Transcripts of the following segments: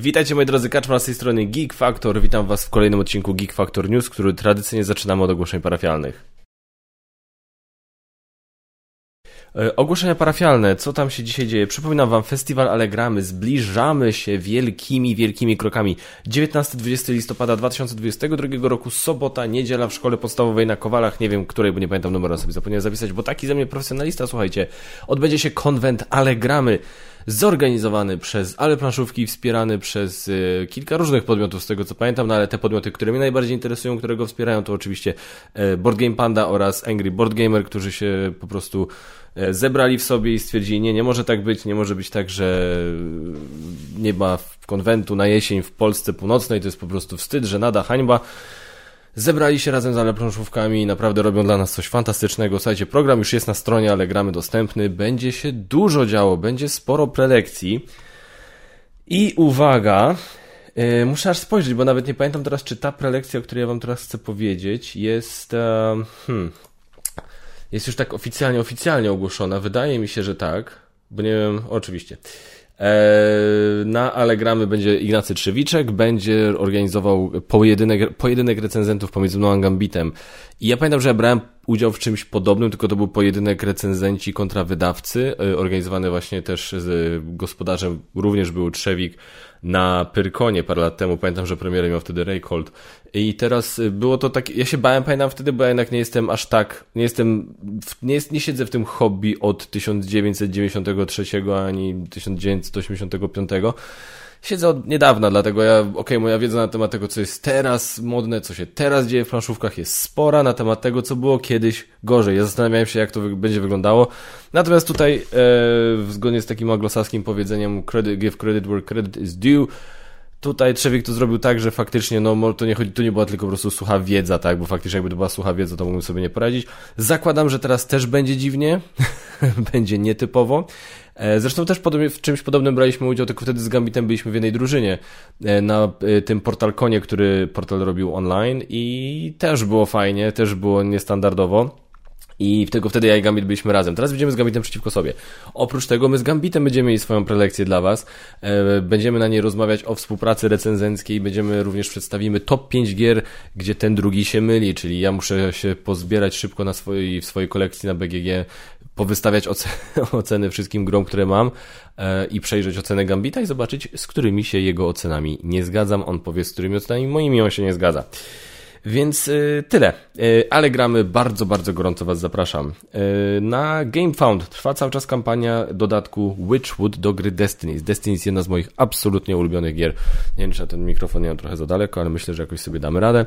Witajcie moi drodzy, Kaczmar z tej strony Geek Factor. Witam was w kolejnym odcinku Geek Factor News, który tradycyjnie zaczynamy od ogłoszeń parafialnych. E, ogłoszenia parafialne, co tam się dzisiaj dzieje? Przypominam Wam, Festiwal Allegramy, zbliżamy się wielkimi, wielkimi krokami. 19-20 listopada 2022 roku, sobota, niedziela w szkole podstawowej na Kowalach, nie wiem której, bo nie pamiętam numeru, sobie zapomniałem zapisać, bo taki ze mnie profesjonalista, słuchajcie, odbędzie się konwent Allegramy zorganizowany przez Ale Planszówki, wspierany przez y, kilka różnych podmiotów, z tego co pamiętam, no ale te podmioty, które mnie najbardziej interesują, które go wspierają, to oczywiście y, Board Game Panda oraz Angry Board Gamer, którzy się po prostu y, zebrali w sobie i stwierdzili, nie, nie może tak być, nie może być tak, że nie ma konwentu na jesień w Polsce Północnej, to jest po prostu wstyd, że nada hańba. Zebrali się razem z Aleplążówkami i naprawdę robią dla nas coś fantastycznego. Słuchajcie, program już jest na stronie, ale gramy dostępny. Będzie się dużo działo, będzie sporo prelekcji. I uwaga, yy, muszę aż spojrzeć, bo nawet nie pamiętam teraz, czy ta prelekcja, o której ja wam teraz chcę powiedzieć, jest... Yy, hmm, jest już tak oficjalnie, oficjalnie ogłoszona. Wydaje mi się, że tak, bo nie wiem, oczywiście. E, na Alegramy będzie Ignacy Trzewiczek, będzie organizował pojedynek, pojedynek recenzentów pomiędzy mną a Gambitem. I ja pamiętam, że ja brałem udział w czymś podobnym, tylko to był pojedynek recenzenci kontra wydawcy, e, organizowany właśnie też z gospodarzem, również był Trzewik na Pyrkonie parę lat temu. Pamiętam, że premierę miał wtedy Raycold. I teraz e, było to tak, ja się bałem, pamiętam wtedy, bo ja jednak nie jestem aż tak, nie jestem, nie, jest, nie siedzę w tym hobby od 1993 ani 1985 siedzę od niedawna, dlatego ja, okej, okay, moja wiedza na temat tego, co jest teraz modne, co się teraz dzieje w planszówkach jest spora, na temat tego, co było kiedyś gorzej. Ja zastanawiałem się, jak to będzie wyglądało. Natomiast tutaj, e, zgodnie z takim anglosaskim powiedzeniem credit, give credit where credit is due, Tutaj Trzewik to zrobił tak, że faktycznie, no to nie chodzi, to nie była tylko po prostu sucha wiedza, tak, bo faktycznie jakby to była sucha wiedza, to mógłbym sobie nie poradzić. Zakładam, że teraz też będzie dziwnie, będzie nietypowo. E, zresztą też w czymś podobnym braliśmy udział, tylko wtedy z Gambitem byliśmy w jednej drużynie e, na e, tym portalkonie, który portal robił online i też było fajnie, też było niestandardowo. I tylko wtedy ja i Gambit byliśmy razem. Teraz będziemy z Gambitem przeciwko sobie. Oprócz tego my z Gambitem będziemy mieli swoją prelekcję dla Was. Będziemy na niej rozmawiać o współpracy recenzenckiej. Będziemy również przedstawimy top 5 gier, gdzie ten drugi się myli, czyli ja muszę się pozbierać szybko na swojej, w swojej kolekcji na BGG powystawiać oceny wszystkim grom, które mam e, i przejrzeć ocenę Gambita i zobaczyć, z którymi się jego ocenami nie zgadzam. On powie, z którymi ocenami moimi on się nie zgadza. Więc y, tyle. Y, ale gramy bardzo, bardzo gorąco Was zapraszam. Y, na GameFound trwa cały czas kampania dodatku Witchwood do gry Destiny. Destiny jest jedna z moich absolutnie ulubionych gier. Nie wiem, czy ten mikrofon nie mam trochę za daleko, ale myślę, że jakoś sobie damy radę.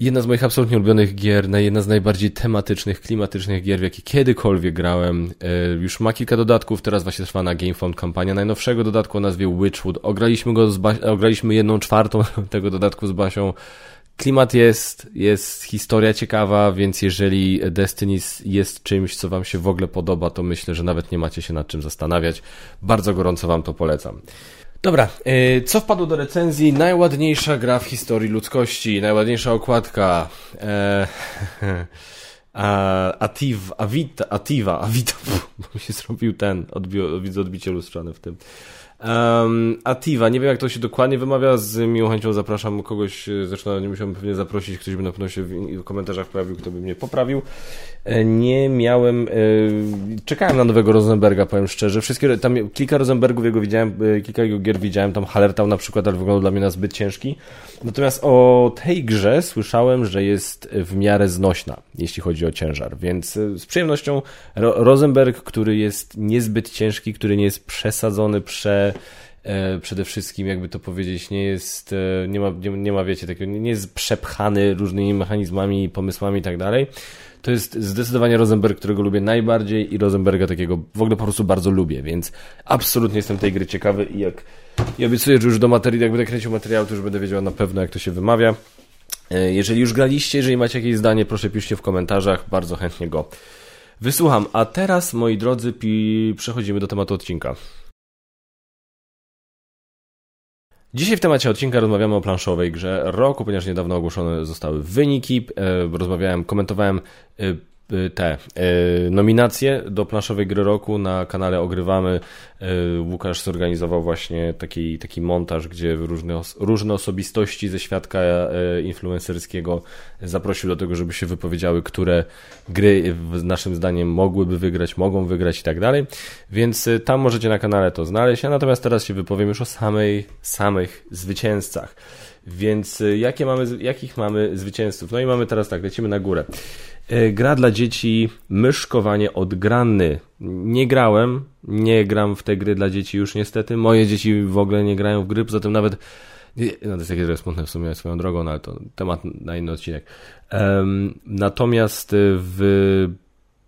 Jedna z moich absolutnie ulubionych gier, jedna z najbardziej tematycznych, klimatycznych gier, w jakie kiedykolwiek grałem. E, już ma kilka dodatków, teraz właśnie trwa na GameFound kampania najnowszego dodatku o nazwie Witchwood. Ograliśmy go, z ograliśmy jedną czwartą tego dodatku z Basią. Klimat jest, jest historia ciekawa, więc jeżeli Destiny jest czymś, co Wam się w ogóle podoba, to myślę, że nawet nie macie się nad czym zastanawiać. Bardzo gorąco Wam to polecam. Dobra, y, co wpadło do recenzji? Najładniejsza gra w historii ludzkości, najładniejsza okładka. E, Ativ, Avita, Ativa, Avita, bo mi się zrobił ten, odbi widzę odbicie lustrzane w tym. Um, Ativa, nie wiem jak to się dokładnie wymawia, z miłą chęcią zapraszam kogoś, zresztą nie musiałbym pewnie zaprosić, ktoś by na pewno się w komentarzach pojawił, kto by mnie poprawił. E, nie miałem, e, czekałem na nowego Rosenberga, powiem szczerze. Wszystkie, tam kilka Rosenbergów jego widziałem, e, kilka jego gier widziałem, tam Hallertau na przykład, ale wyglądał dla mnie na zbyt ciężki. Natomiast o tej grze słyszałem, że jest w miarę znośna, jeśli chodzi o ciężar, więc z przyjemnością Rosenberg, który jest niezbyt ciężki, który nie jest przesadzony, prze przede wszystkim, jakby to powiedzieć, nie jest, nie ma, nie, nie ma wiecie, takiego, nie jest przepchany różnymi mechanizmami, pomysłami i tak dalej to jest zdecydowanie Rosenberg, którego lubię najbardziej i Rosenberga takiego w ogóle po prostu bardzo lubię, więc absolutnie jestem tej gry ciekawy i jak i obiecuję, że już do materii, jak będę kręcił materiał, to już będę wiedział na pewno, jak to się wymawia. E, jeżeli już graliście, jeżeli macie jakieś zdanie, proszę piszcie w komentarzach, bardzo chętnie go wysłucham. A teraz, moi drodzy, przechodzimy do tematu odcinka. Dzisiaj w temacie odcinka rozmawiamy o planszowej grze roku, ponieważ niedawno ogłoszone zostały wyniki. E, rozmawiałem, komentowałem e, te y, nominacje do planszowej gry roku na kanale Ogrywamy. Y, Łukasz zorganizował właśnie taki, taki montaż, gdzie różne, różne osobistości ze świadka influencerskiego zaprosił do tego, żeby się wypowiedziały, które gry naszym zdaniem mogłyby wygrać, mogą wygrać i tak dalej. Więc tam możecie na kanale to znaleźć. Ja natomiast teraz się wypowiem już o samej, samych zwycięzcach. Więc jakie mamy, jakich mamy zwycięzców? No i mamy teraz tak, lecimy na górę. E, gra dla dzieci myszkowanie od granny. Nie grałem, nie gram w te gry dla dzieci już niestety. Moje dzieci w ogóle nie grają w gry, poza tym nawet no to jest trochę smutne w sumie swoją drogą, no ale to temat na inny odcinek. Um, natomiast w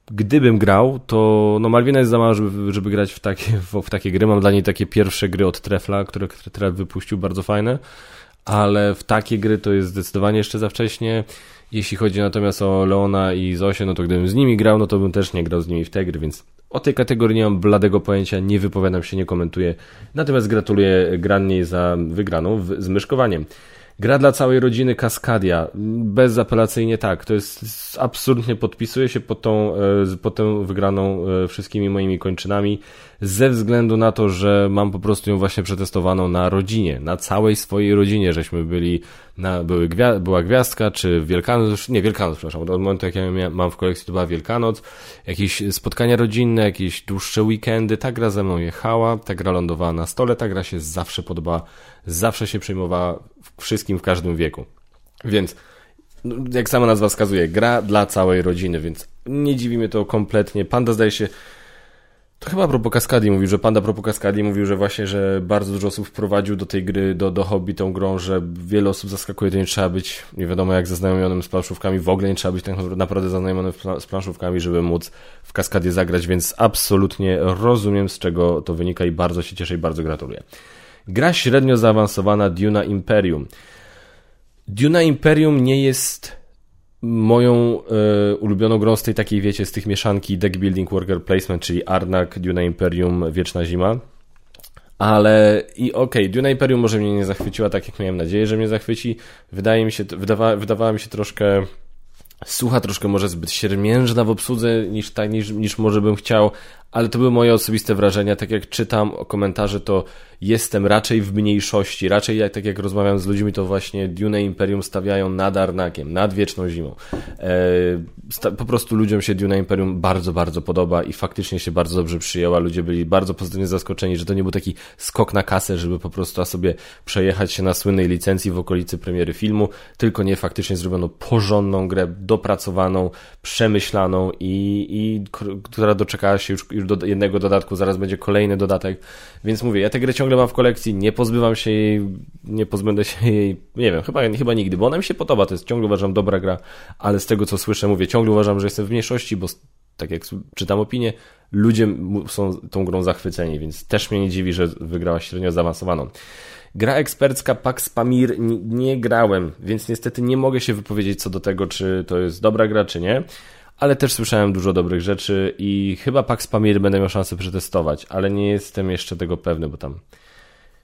gdybym grał, to no Malwina jest za mała, żeby, żeby grać w takie, w, w, takie gry. Mam dla niej takie pierwsze gry od Trefla, które Tref wypuścił, bardzo fajne, ale w takie gry to jest zdecydowanie jeszcze za wcześnie. Jeśli chodzi natomiast o Leona i Zosię, no to gdybym z nimi grał, no to bym też nie grał z nimi w te gry, więc o tej kategorii nie mam bladego pojęcia, nie wypowiadam się, nie komentuję. Natomiast gratuluję Granniej za wygraną w, z myszkowaniem. Gra dla całej rodziny Kaskadia. Bezapelacyjnie tak. To jest absolutnie podpisuję się pod tą, e, pod tą wygraną e, wszystkimi moimi kończynami ze względu na to, że mam po prostu ją właśnie przetestowaną na rodzinie, na całej swojej rodzinie, żeśmy byli, na, były gwia była Gwiazdka, czy Wielkanoc, nie Wielkanoc, przepraszam, od momentu jak ja mam w kolekcji to była Wielkanoc, jakieś spotkania rodzinne, jakieś dłuższe weekendy, ta gra ze mną jechała, ta gra lądowała na stole, ta gra się zawsze podoba, zawsze się przejmowała wszystkim w każdym wieku. Więc no, jak sama nazwa wskazuje, gra dla całej rodziny, więc nie dziwi mnie to kompletnie. Panda zdaje się to chyba propos Kaskadii mówił, że Panda propos Kaskadii mówił, że właśnie, że bardzo dużo osób wprowadził do tej gry, do, do hobby tą grą, że wiele osób zaskakuje, to nie trzeba być, nie wiadomo jak zaznajomionym z planszówkami, w ogóle nie trzeba być tak naprawdę zaznajomionym z planszówkami, żeby móc w Kaskadię zagrać, więc absolutnie rozumiem z czego to wynika i bardzo się cieszę i bardzo gratuluję. Gra średnio zaawansowana Duna Imperium. Duna Imperium nie jest moją e, ulubioną grą z tej takiej, wiecie, z tych mieszanki deck building, worker placement, czyli Arnak, Duna Imperium, Wieczna Zima. Ale i okej, okay, Duna Imperium może mnie nie zachwyciła tak, jak miałem nadzieję, że mnie zachwyci. Wydaje mi się, wydawa, wydawała mi się troszkę słucha troszkę może zbyt siermiężna w obsłudze niż, tak, niż, niż może bym chciał, ale to były moje osobiste wrażenia. Tak jak czytam komentarze, to jestem raczej w mniejszości. Raczej jak, tak jak rozmawiam z ludźmi, to właśnie Dune Imperium stawiają nad Arnakiem, nad Wieczną Zimą. E, po prostu ludziom się Dune Imperium bardzo, bardzo podoba i faktycznie się bardzo dobrze przyjęła. Ludzie byli bardzo pozytywnie zaskoczeni, że to nie był taki skok na kasę, żeby po prostu sobie przejechać się na słynnej licencji w okolicy premiery filmu, tylko nie faktycznie zrobiono porządną grę, dopracowaną, przemyślaną i, i która doczekała się już, już do jednego dodatku, zaraz będzie kolejny dodatek, więc mówię, ja tę grę ciągle mam w kolekcji, nie pozbywam się jej, nie pozbędę się jej, nie wiem, chyba, chyba nigdy, bo ona mi się podoba, to jest ciągle uważam dobra gra, ale z tego co słyszę, mówię, ciągle uważam, że jestem w mniejszości, bo tak jak czytam opinię, ludzie są tą grą zachwyceni, więc też mnie nie dziwi, że wygrała średnio zaawansowaną. Gra ekspercka Pax Pamir nie grałem, więc niestety nie mogę się wypowiedzieć co do tego, czy to jest dobra gra, czy nie ale też słyszałem dużo dobrych rzeczy i chyba Pax Pamir będę miał szansę przetestować, ale nie jestem jeszcze tego pewny, bo tam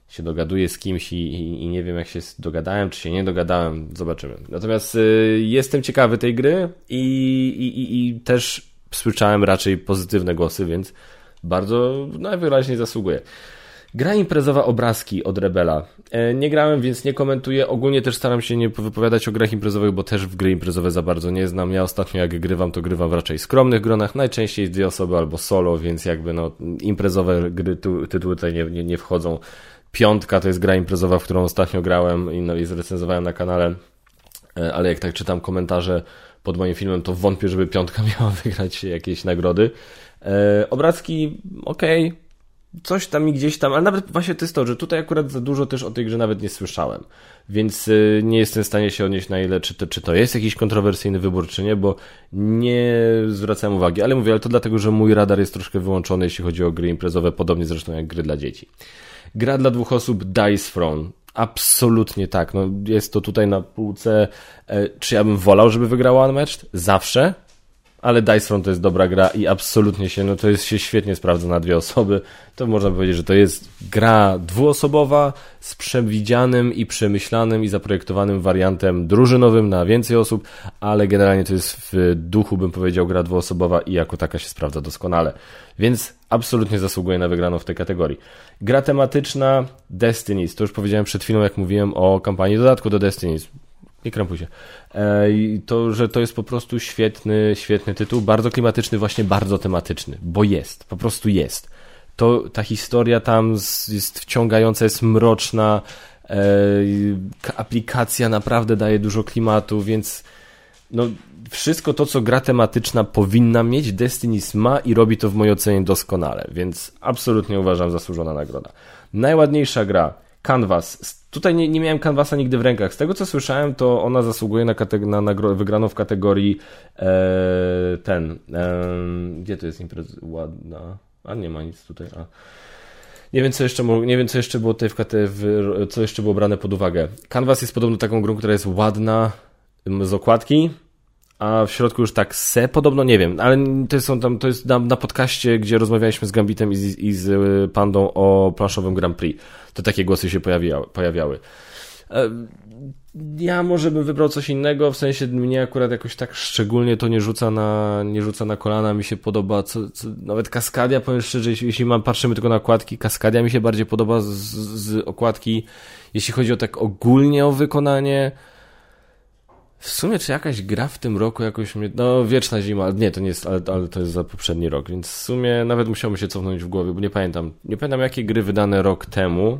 się dogaduję z kimś i, i, i nie wiem jak się dogadałem, czy się nie dogadałem, zobaczymy. Natomiast y, jestem ciekawy tej gry i, i, też słyszałem raczej pozytywne głosy, więc bardzo najwyraźniej zasługuje. Gra imprezowa obrazki od Rebela. E, nie grałem, więc nie komentuję. Ogólnie też staram się nie wypowiadać o grach imprezowych, bo też w gry imprezowe za bardzo nie znam. Ja ostatnio jak grywam, to grywam w raczej skromnych gronach, najczęściej dwie osoby albo solo, więc jakby no imprezowe gry, tytuły tutaj nie, nie, nie wchodzą. Piątka to jest gra imprezowa, w którą ostatnio grałem i, no, i zrecenzowałem na kanale, e, ale jak tak czytam komentarze pod moim filmem, to wątpię, żeby piątka miała wygrać jakieś nagrody. E, obrazki, okej, okay coś tam i gdzieś tam, ale nawet właśnie to jest to, że tutaj akurat za dużo też o tej grze nawet nie słyszałem, więc y, nie jestem w stanie się odnieść na ile, czy to, czy to jest jakiś kontrowersyjny wybór, czy nie, bo nie zwracałem uwagi, ale mówię, ale to dlatego, że mój radar jest troszkę wyłączony, jeśli chodzi o gry imprezowe, podobnie zresztą jak gry dla dzieci. Gra dla dwóch osób Dice Throne. Absolutnie tak. No, jest to tutaj na półce. E, czy ja bym wolał, żeby wygrała Unmatched? Zawsze. Ale Dice Front to jest dobra gra i absolutnie się, no to jest się świetnie sprawdza na dwie osoby. To można powiedzieć, że to jest gra dwuosobowa z przewidzianym i przemyślanym i zaprojektowanym wariantem drużynowym na więcej osób, ale generalnie to jest w duchu, bym powiedział, gra dwuosobowa i jako taka się sprawdza doskonale. Więc absolutnie zasługuje na wygraną w tej kategorii. Gra tematyczna Destinies. To już powiedziałem przed chwilą, jak mówiłem o kampanii dodatku do Destinies nie krępuj się. E, to, że to jest po prostu świetny, świetny tytuł, bardzo klimatyczny, właśnie bardzo tematyczny, bo jest, po prostu jest. To, ta historia tam jest wciągająca, jest mroczna, e, aplikacja naprawdę daje dużo klimatu, więc no, wszystko to, co gra tematyczna powinna mieć, Destinies ma i robi to w mojej ocenie doskonale, więc absolutnie uważam zasłużona nagroda. Najładniejsza gra Canvas. Tutaj nie, nie miałem Canvasa nigdy w rękach. Z tego co słyszałem, to ona zasługuje na, na, na wygraną w kategorii e, ten. E, gdzie to jest impreza ładna? A nie ma nic tutaj. A. Nie wiem, co jeszcze, nie wiem, co jeszcze było tutaj w, w, co jeszcze było brane pod uwagę. Canvas jest podobno taką grą, która jest ładna z okładki, a w środku już tak se podobno nie wiem, ale to, są tam, to jest na, na podcaście, gdzie rozmawialiśmy z Gambitem i z, i z y, Pandą o planszowym Grand Prix. To takie głosy się pojawiały. pojawiały. E, ja może bym wybrał coś innego, w sensie mnie akurat jakoś tak szczególnie to nie rzuca na, nie rzuca na kolana, mi się podoba, co, co, nawet Kaskadia, powiem szczerze, jeśli, jeśli mam, patrzymy tylko na okładki, Kaskadia mi się bardziej podoba z, z okładki, jeśli chodzi o tak ogólnie o wykonanie, w sumie, czy jakaś gra w tym roku jakoś mnie. No, wieczna zima, nie, to nie jest, ale, ale to jest za poprzedni rok, więc w sumie nawet musiałbym się cofnąć w głowie, bo nie pamiętam. Nie pamiętam, jakie gry wydane rok temu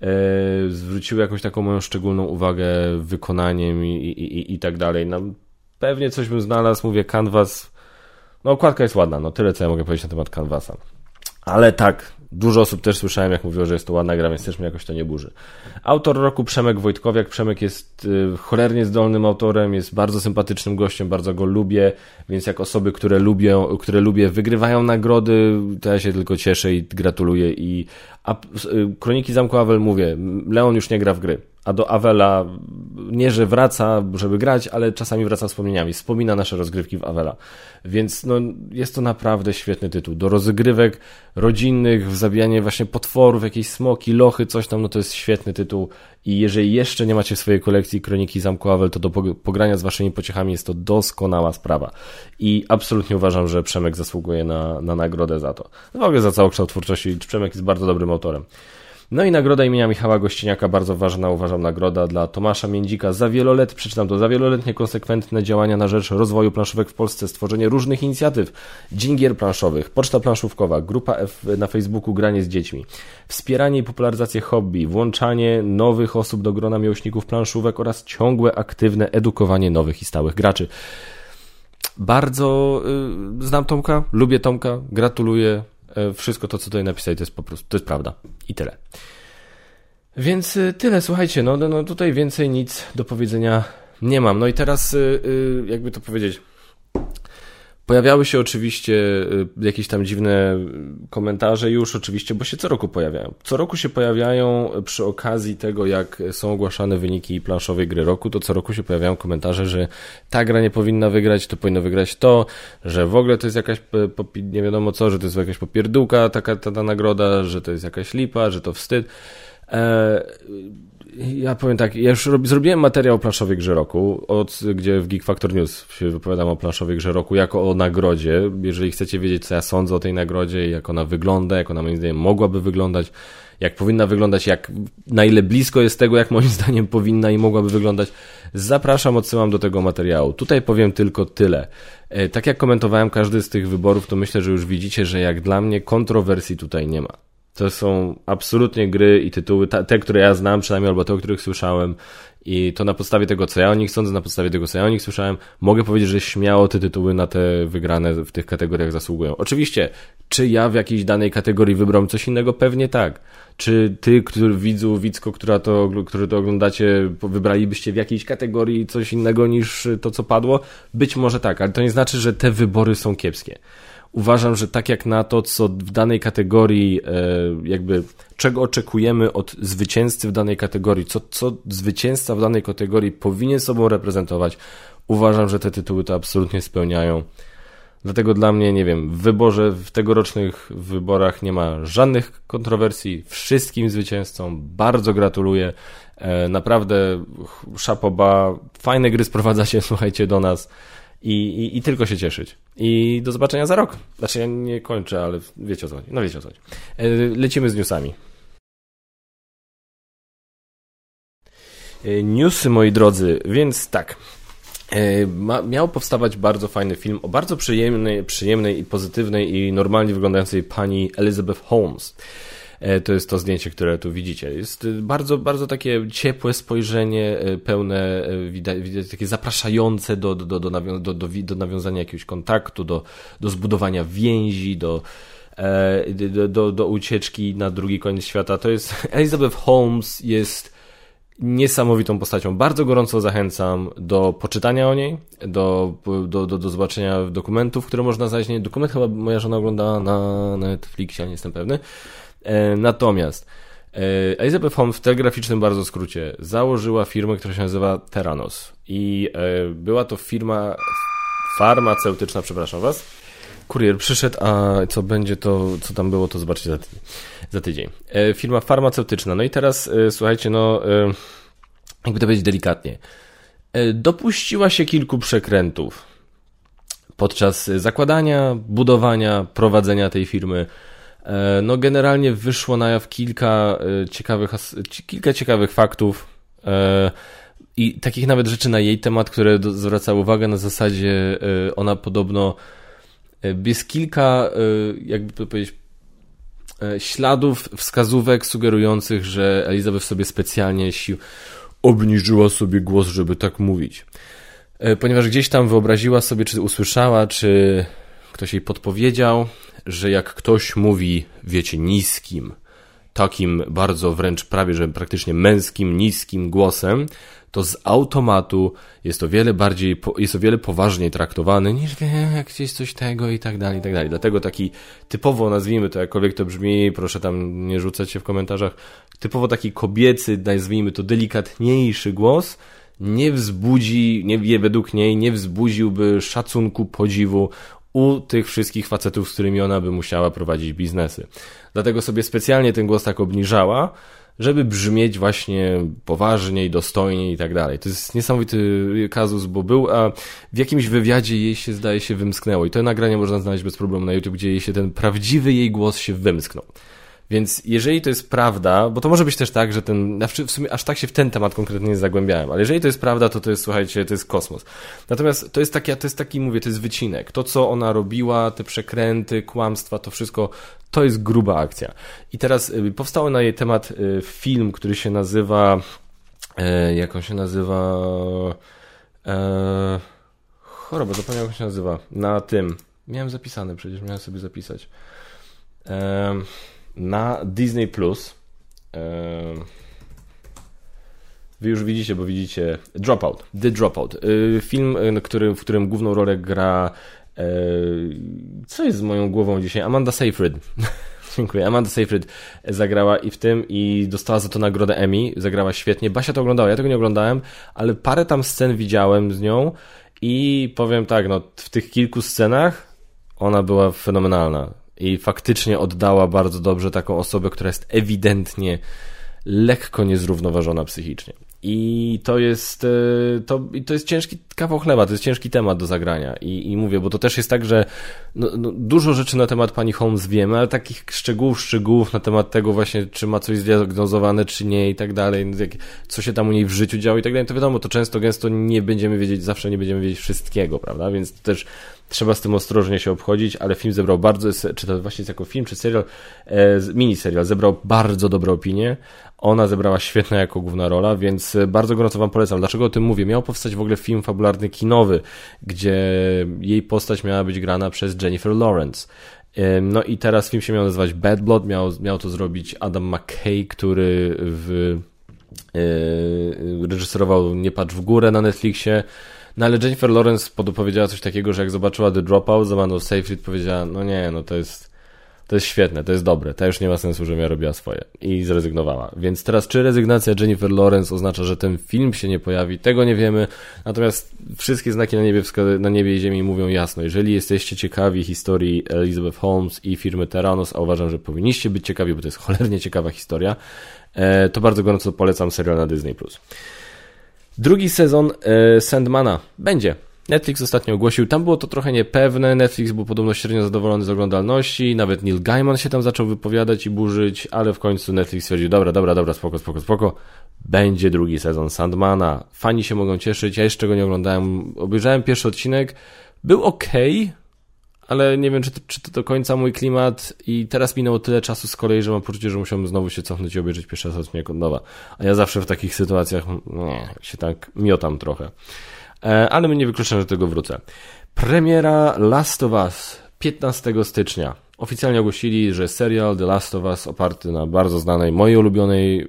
e, zwróciły jakąś taką moją szczególną uwagę wykonaniem i, i, i, i tak dalej. No, pewnie coś bym znalazł, mówię, Canvas. No, okładka jest ładna, no tyle, co ja mogę powiedzieć na temat Canvasa. Ale tak, Dużo osób też słyszałem, jak mówiło, że jest to ładna gra, więc też mnie jakoś to nie burzy. Autor roku Przemek Wojtkowiak. Przemek jest y, cholernie zdolnym autorem, jest bardzo sympatycznym gościem, bardzo go lubię, więc jak osoby, które lubię, które lubię, wygrywają nagrody, to ja się tylko cieszę i gratuluję. I a, y, Kroniki Zamku Awel mówię, Leon już nie gra w gry a do Avela nie, że wraca, żeby grać, ale czasami wraca wspomnieniami. Wspomina nasze rozgrywki w Avela. Więc no, jest to naprawdę świetny tytuł. Do rozgrywek rodzinnych, w zabijanie właśnie potworów, jakieś smoki, lochy, coś tam, no to jest świetny tytuł. I jeżeli jeszcze nie macie w swojej kolekcji Kroniki Zamku Avel, to do pogrania z waszymi pociechami jest to doskonała sprawa. I absolutnie uważam, że Przemek zasługuje na, na nagrodę za to. W ogóle za całokształt twórczości. Przemek jest bardzo dobrym autorem. No i nagroda imienia Michała Gościniaka, bardzo ważna, uważam, nagroda dla Tomasza Międzika za wielolet, przeczytam to, za wieloletnie konsekwentne działania na rzecz rozwoju planszówek w Polsce, stworzenie różnych inicjatyw, dzień planszowych, poczta planszówkowa, grupa F na Facebooku Granie z dziećmi, wspieranie i popularyzację hobby, włączanie nowych osób do grona miłośników planszówek oraz ciągłe, aktywne edukowanie nowych i stałych graczy. Bardzo y, znam Tomka, lubię Tomka, gratuluję, wszystko to, co tutaj napisali, to jest po prostu, to jest prawda. I tyle. Więc e, tyle, słuchajcie, no, no tutaj więcej nic do powiedzenia nie mam. No i teraz, e, jakby to powiedzieć, Pojawiały się oczywiście y, jakieś tam dziwne komentarze już oczywiście, bo się co roku pojawiają. Co roku się pojawiają przy okazji tego, jak są ogłaszane wyniki planszowej gry roku, to co roku się pojawiają komentarze, że ta gra nie powinna wygrać, to powinno wygrać to, że w ogóle to jest jakaś nie wiadomo co, że to jest jakaś popierdółka taka ta, ta nagroda, że to jest jakaś lipa, że to wstyd. Eee, ja powiem tak, ja już rob, zrobiłem materiał o planszowej grze roku, od, gdzie w Geek Factor News się wypowiadam o planszowej grze roku jako o nagrodzie. Jeżeli chcecie wiedzieć, co ja sądzę o tej nagrodzie, jak ona wygląda, jak ona moim zdaniem mogłaby wyglądać, jak powinna wyglądać, jak na ile blisko jest tego, jak moim zdaniem powinna i mogłaby wyglądać, zapraszam, odsyłam do tego materiału. Tutaj powiem tylko tyle. E, tak jak komentowałem każdy z tych wyborów, to myślę, że już widzicie, że jak dla mnie kontrowersji tutaj nie ma. To są absolutnie gry i tytuły, te, które ja znam przynajmniej, albo te, o których słyszałem. I to na podstawie tego, co ja o nich sądzę, na podstawie tego, co ja o nich słyszałem, mogę powiedzieć, że śmiało te tytuły na te wygrane w tych kategoriach zasługują. Oczywiście, czy ja w jakiejś danej kategorii wybrałem coś innego? Pewnie tak. Czy ty, który widzu, widzko, która to, który to oglądacie, wybralibyście w jakiejś kategorii coś innego niż to, co padło? Być może tak, ale to nie znaczy, że te wybory są kiepskie uważam, że tak jak na to, co w danej kategorii, e, jakby czego oczekujemy od zwycięzcy w danej kategorii, co, co zwycięzca w danej kategorii powinien sobą reprezentować, uważam, że te tytuły to absolutnie spełniają. Dlatego dla mnie, nie wiem, w wyborze, w tegorocznych wyborach nie ma żadnych kontrowersji. Wszystkim zwycięzcom bardzo gratuluję. E, naprawdę szapoba, fajne gry sprowadzacie, słuchajcie, do nas. I, i, I, tylko się cieszyć. I do zobaczenia za rok. Znaczy ja nie kończę, ale wiecie o co chodzi. No wiecie o co chodzi. E, lecimy z newsami. E, newsy, moi drodzy, więc tak. E, ma, miał powstawać bardzo fajny film o bardzo przyjemnej, przyjemnej i pozytywnej i normalnie wyglądającej pani Elizabeth Holmes. E, to jest to zdjęcie, które tu widzicie. Jest bardzo, bardzo takie ciepłe spojrzenie, pełne, widać, takie zapraszające do, do, do, do, do, do nawiązania jakiegoś kontaktu, do, do zbudowania więzi, do, do, do, do ucieczki na drugi koniec świata. To jest Elizabeth Holmes jest niesamowitą postacią. Bardzo gorąco zachęcam do poczytania o niej, do, do, do, do zobaczenia dokumentów, które można znaleźć. Dokument chyba moja żona oglądała na Netflixie, nie jestem pewny. E, natomiast e, Elizabeth Holmes w telegraficznym bardzo skrócie założyła firmę, która się nazywa Terranos i e, była to firma farmaceutyczna, przepraszam was, kurier przyszedł, a co będzie to, co tam było, to zobaczycie za tydzień. Za tydzień. Firma farmaceutyczna. No i teraz, słuchajcie, no, jakby to powiedzieć delikatnie, dopuściła się kilku przekrętów podczas zakładania, budowania, prowadzenia tej firmy. E, no, generalnie wyszło na jaw kilka e, ciekawych, kilka ciekawych faktów i takich nawet rzeczy na jej temat, które zwracały uwagę na zasadzie ona podobno E, jest kilka, e, jakby to powiedzieć, e, śladów, wskazówek sugerujących, że Elizabeth sobie specjalnie sił obniżyła sobie głos, żeby tak mówić. Ponieważ gdzieś tam wyobraziła sobie, czy usłyszała, czy ktoś jej podpowiedział, że jak ktoś mówi, wiecie, niskim, takim bardzo wręcz prawie, że praktycznie męskim, niskim głosem, to z automatu jest o wiele bardziej, jest o wiele poważniej traktowany niż wie, gdzieś coś tego i tak dalej, i tak dalej. Dlatego taki typowo, nazwijmy to jakkolwiek to brzmi, proszę tam nie rzucać się w komentarzach, typowo taki kobiecy, nazwijmy to delikatniejszy głos, nie wzbudzi, nie, według niej nie wzbudziłby szacunku, podziwu u tych wszystkich facetów, z którymi ona by musiała prowadzić biznesy. Dlatego sobie specjalnie ten głos tak obniżała, żeby brzmieć właśnie poważniej, dostojniej i tak dalej. To jest niesamowity kazus, bo był, a w jakimś wywiadzie jej się zdaje się wymsknęło i to nagranie można znaleźć bez problemu na YouTube, gdzie jej się ten prawdziwy jej głos się wymsknął. Więc jeżeli to jest prawda, bo to może być też tak, że ten, w sumie aż tak się w ten temat konkretnie nie zagłębiałem, ale jeżeli to jest prawda, to to jest, słuchajcie, to jest kosmos. Natomiast to jest taki, to jest taki, mówię, to jest wycinek. To, co ona robiła, te przekręty, kłamstwa, to wszystko, to jest gruba akcja. I teraz y, powstał na jej temat y, film, który się nazywa, e, jak on się nazywa, e, choroba, zapomniałem jak się nazywa, na tym, miałem zapisane, przecież miałem sobie zapisać. E, na Disney Plus. Wy już widzicie, bo widzicie Dropout, The Dropout. Y, film, y, który, w którym główną rolę gra. E, co jest z moją głową dzisiaj? Amanda Seyfried. Dziękuję. Amanda Seyfried zagrała i w tym i dostała za to nagrodę Emmy. Zagrała świetnie. Basia to oglądała, ja tego nie oglądałem, ale parę tam scen widziałem z nią i powiem tak, no w tych kilku scenach ona była fenomenalna i faktycznie oddała bardzo dobrze taką osobę, która jest ewidentnie lekko niezrównoważona psychicznie. I to jest, e, to, to jest ciężki kawał chleba, to jest ciężki temat do zagrania. I, i mówię, bo to też jest tak, że no, no, dużo rzeczy na temat pani Holmes wiemy, ale takich szczegółów, szczegółów na temat tego właśnie, czy ma coś zdiagnozowane, czy nie i tak dalej, co się tam u niej w życiu działo i tak dalej, to wiadomo, to często, gęsto nie będziemy wiedzieć, zawsze nie będziemy wiedzieć wszystkiego, prawda? Więc to też trzeba z tym ostrożnie się obchodzić, ale film zebrał bardzo, czy to właśnie jest jako film, czy serial, e, mini serial, zebrał bardzo dobre opinie. Ona zebrała świetna jako główna rola, więc bardzo gorąco Wam polecam. Dlaczego o tym mówię? Miał powstać w ogóle film fabularny kinowy, gdzie jej postać miała być grana przez Jennifer Lawrence. No i teraz film się miał nazywać Bad Blood, miał, miał to zrobić Adam McKay, który w, yy, reżyserował Nie patrz w górę na Netflixie. No ale Jennifer Lawrence powiedziała coś takiego, że jak zobaczyła The Dropout z Amandą Seyfried powiedziała, no nie, no to jest To jest świetne, to jest dobre. Ta już nie ma sensu, że ja robiła swoje. I zrezygnowała. Więc teraz, czy rezygnacja Jennifer Lawrence oznacza, że ten film się nie pojawi? Tego nie wiemy. Natomiast wszystkie znaki na niebie, na niebie i ziemi mówią jasno. Jeżeli jesteście ciekawi historii Elizabeth Holmes i firmy Terranos, a uważam, że powinniście być ciekawi, bo to jest cholernie ciekawa historia, e, to bardzo gorąco polecam serial na Disney+. Drugi sezon e, Sandmana będzie. Netflix ostatnio ogłosił, tam było to trochę niepewne, Netflix był podobno średnio zadowolony z oglądalności, nawet Neil Gaiman się tam zaczął wypowiadać i burzyć, ale w końcu Netflix stwierdził, dobra, dobra, dobra, spoko, spoko, spoko, będzie drugi sezon Sandmana, fani się mogą cieszyć, ja jeszcze go nie oglądałem, obejrzałem pierwszy odcinek, był ok, ale nie wiem, czy to, czy to do końca mój klimat i teraz minęło tyle czasu z kolei, że mam poczucie, że musiałbym znowu się cofnąć i obejrzeć pierwszy odcinek od nowa, a ja zawsze w takich sytuacjach, nie, się tak miotam trochę. E, ale nie wykluczam, że do tego wrócę. Premiera Last of Us 15 stycznia. Oficjalnie ogłosili, że serial The Last of Us oparty na bardzo znanej, mojej ulubionej y,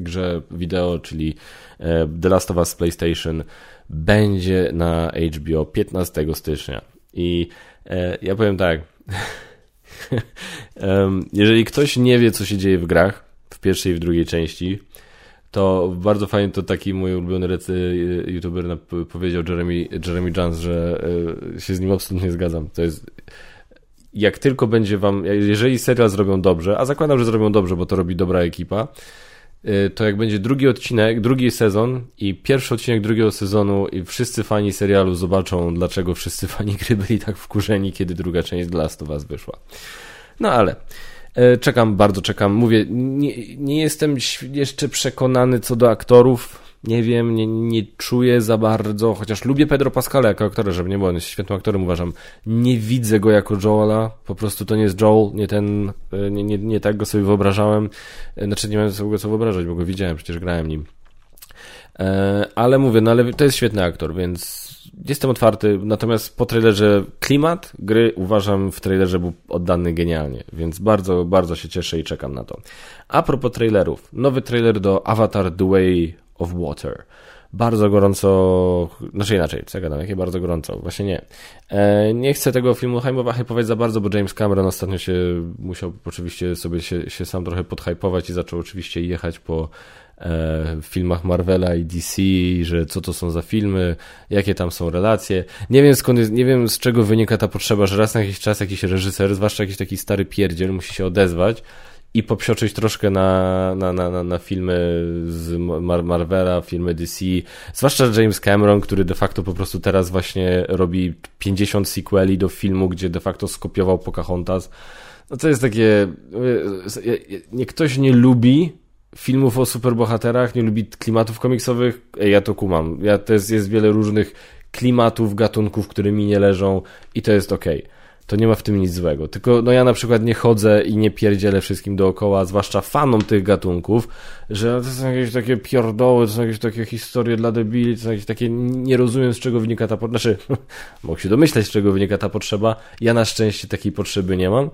grze wideo, czyli e, The Last of Us PlayStation, będzie na HBO 15 stycznia. I e, ja powiem tak. Jeżeli ktoś nie wie, co się dzieje w grach, w pierwszej i w drugiej części, to bardzo fajnie to taki mój ulubiony recy youtuber powiedział Jeremy, Jeremy Jones, że e, się z nim absolutnie zgadzam. To jest jak tylko będzie wam, jeżeli serial zrobią dobrze, a zakładam, że zrobią dobrze, bo to robi dobra ekipa, e, to jak będzie drugi odcinek, drugi sezon i pierwszy odcinek drugiego sezonu i wszyscy fani serialu zobaczą, dlaczego wszyscy fani gry byli tak wkurzeni, kiedy druga część The Last of Us wyszła. No ale czekam, bardzo czekam. Mówię, nie, nie jestem jeszcze przekonany co do aktorów. Nie wiem, nie, nie czuję za bardzo, chociaż lubię Pedro Pascala jako aktora, żeby nie było, on jest świetnym aktorem, uważam. Nie widzę go jako Joela, po prostu to nie jest Joel, nie ten, e, nie, nie, nie tak go sobie wyobrażałem. E, znaczy nie miałem sobie go co wyobrażać, bo go widziałem, przecież grałem nim. Ale mówię, no ale to jest świetny aktor, więc jestem otwarty, natomiast po trailerze klimat gry uważam w trailerze był oddany genialnie, więc bardzo, bardzo się cieszę i czekam na to. A propos trailerów, nowy trailer do Avatar The Way of Water. Bardzo gorąco, znaczy inaczej, co ja gadam, jakie bardzo gorąco, właśnie nie. E, nie chcę tego filmu hypować za bardzo, bo James Cameron ostatnio się musiał oczywiście sobie się, się sam trochę podhypować i zaczął oczywiście jechać po w filmach Marvela i DC, że co to są za filmy, jakie tam są relacje. Nie wiem skąd jest, nie wiem z czego wynika ta potrzeba, że raz na jakiś czas jakiś reżyser, zwłaszcza jakiś taki stary pierdziel, musi się odezwać i popsioczyć troszkę na, na, na, na filmy z Mar Marvela, filmy DC, zwłaszcza James Cameron, który de facto po prostu teraz właśnie robi 50 sequeli do filmu, gdzie de facto skopiował Pocahontas. No to jest takie, nie ktoś nie lubi filmów o superbohaterach, nie lubi klimatów komiksowych, ja to kumam. Ja, to jest, jest wiele różnych klimatów, gatunków, które mi nie leżą i to jest okej. Okay to nie ma w tym nic złego. Tylko no ja na przykład nie chodzę i nie pierdzielę wszystkim dookoła, zwłaszcza fanom tych gatunków, że to są jakieś takie pierdoły, to są jakieś takie historie dla debili, to są jakieś takie, nie rozumiem z czego wynika ta potrzeba, znaczy, mogę się domyśleć z czego wynika ta potrzeba, ja na szczęście takiej potrzeby nie mam,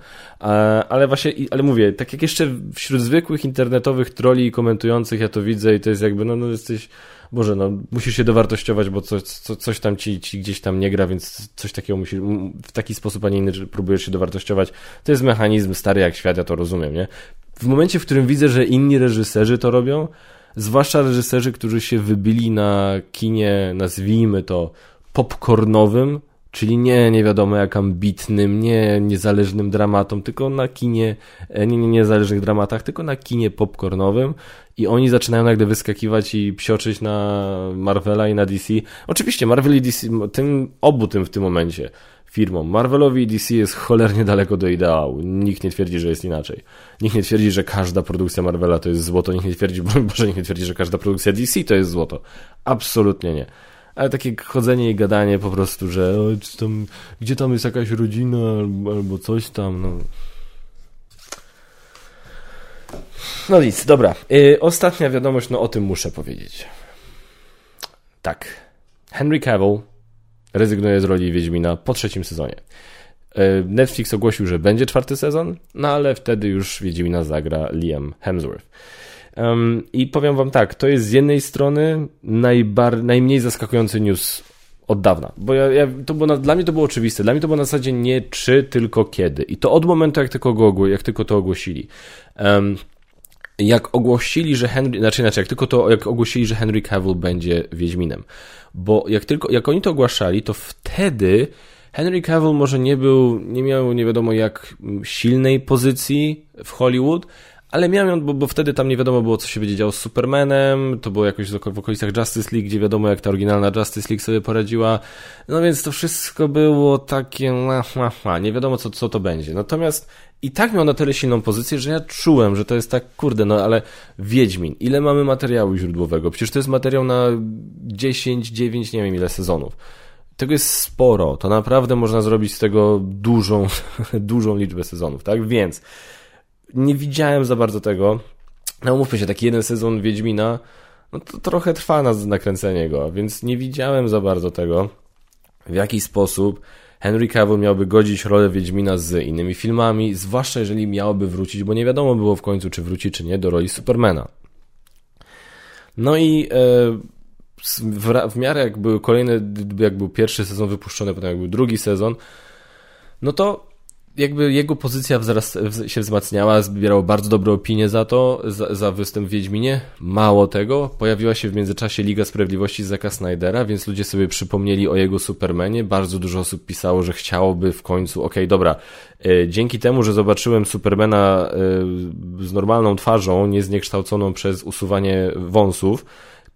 ale właśnie, ale mówię, tak jak jeszcze wśród zwykłych internetowych troli i komentujących ja to widzę i to jest jakby, no, no jesteś Boże, no musisz się dowartościować, bo coś, co, coś tam ci, ci gdzieś tam nie gra, więc coś takiego musisz, w taki sposób, a nie inny próbujesz się dowartościować. To jest mechanizm stary jak świat, ja to rozumiem, nie? W momencie, w którym widzę, że inni reżyserzy to robią, zwłaszcza reżyserzy, którzy się wybili na kinie, nazwijmy to popcornowym, Czyli nie, nie wiadomo jak ambitnym, nie niezależnym dramatom, tylko na kinie, e, nie, nie niezależnych dramatach, tylko na kinie popcornowym i oni zaczynają nagle wyskakiwać i psioczyć na Marvela i na DC. Oczywiście Marvel i DC, tym, obu tym w tym momencie firmom. Marvelowi i DC jest cholernie daleko do ideału. Nikt nie twierdzi, że jest inaczej. Nikt nie twierdzi, że każda produkcja Marvela to jest złoto. Nikt nie twierdzi, Boże, nikt nie twierdzi, że każda produkcja DC to jest złoto. Absolutnie nie ale takie chodzenie i gadanie po prostu, że o, tam, gdzie tam jest jakaś rodzina albo, coś tam, no. No nic, dobra. Yy, ostatnia wiadomość, no o tym muszę powiedzieć. Tak. Henry Cavill rezygnuje z roli Wiedźmina po trzecim sezonie. Y, Netflix ogłosił, że będzie czwarty sezon, no ale wtedy już Wiedźmina zagra Liam Hemsworth. Um, I powiem wam tak, to jest z jednej strony najbar, najmniej zaskakujący news Od dawna. Bo ja, ja, to było na, dla mnie to było oczywiste. Dla mnie to było na zasadzie nie czy, tylko kiedy. I to od momentu, jak tylko, go, jak tylko to ogłosili. Um, jak ogłosili, że Henry, znaczy inaczej, jak tylko to, jak ogłosili, że Henry Cavill będzie Wiedźminem. Bo jak tylko, jak oni to ogłaszali, to wtedy Henry Cavill może nie był, nie miał nie wiadomo jak silnej pozycji w Hollywood, ale miał ją, bo, bo wtedy tam nie wiadomo było, co się będzie działo z Supermanem, to było jakoś w okolicach Justice League, gdzie wiadomo, jak ta oryginalna Justice League sobie poradziła. No więc to wszystko było takie, nie wiadomo, co, co to będzie. Natomiast i tak miał na tyle silną pozycję, że ja czułem, że to jest tak, kurde, no ale Wiedźmin, ile mamy materiału źródłowego? Przecież to jest materiał na 10, 9, nie wiem ile sezonów. Tego jest sporo, to naprawdę można zrobić z tego dużą, dużą liczbę sezonów, tak? Więc nie widziałem za bardzo tego. No umówmy się, taki jeden sezon Wiedźmina, no to trochę trwa na nakręcenie go, więc nie widziałem za bardzo tego, w jaki sposób Henry Cavill miałby godzić rolę Wiedźmina z innymi filmami, zwłaszcza jeżeli miałoby wrócić, bo nie wiadomo było w końcu, czy wróci, czy nie, do roli Supermana. No i e, w, w miarę jak były kolejne, jak był pierwszy sezon wypuszczony, potem jak był drugi sezon, no to jakby jego pozycja wzrast, się wzmacniała, zbierał bardzo dobre opinie za to, za, za występ w Wiedźminie. Mało tego, pojawiła się w międzyczasie Liga Sprawiedliwości Zaka Snydera, więc ludzie sobie przypomnieli o jego Supermanie. Bardzo dużo osób pisało, że chciałoby w końcu, okej, okay, dobra, y, dzięki temu, że zobaczyłem Supermana y, z normalną twarzą, niezniekształconą przez usuwanie wąsów,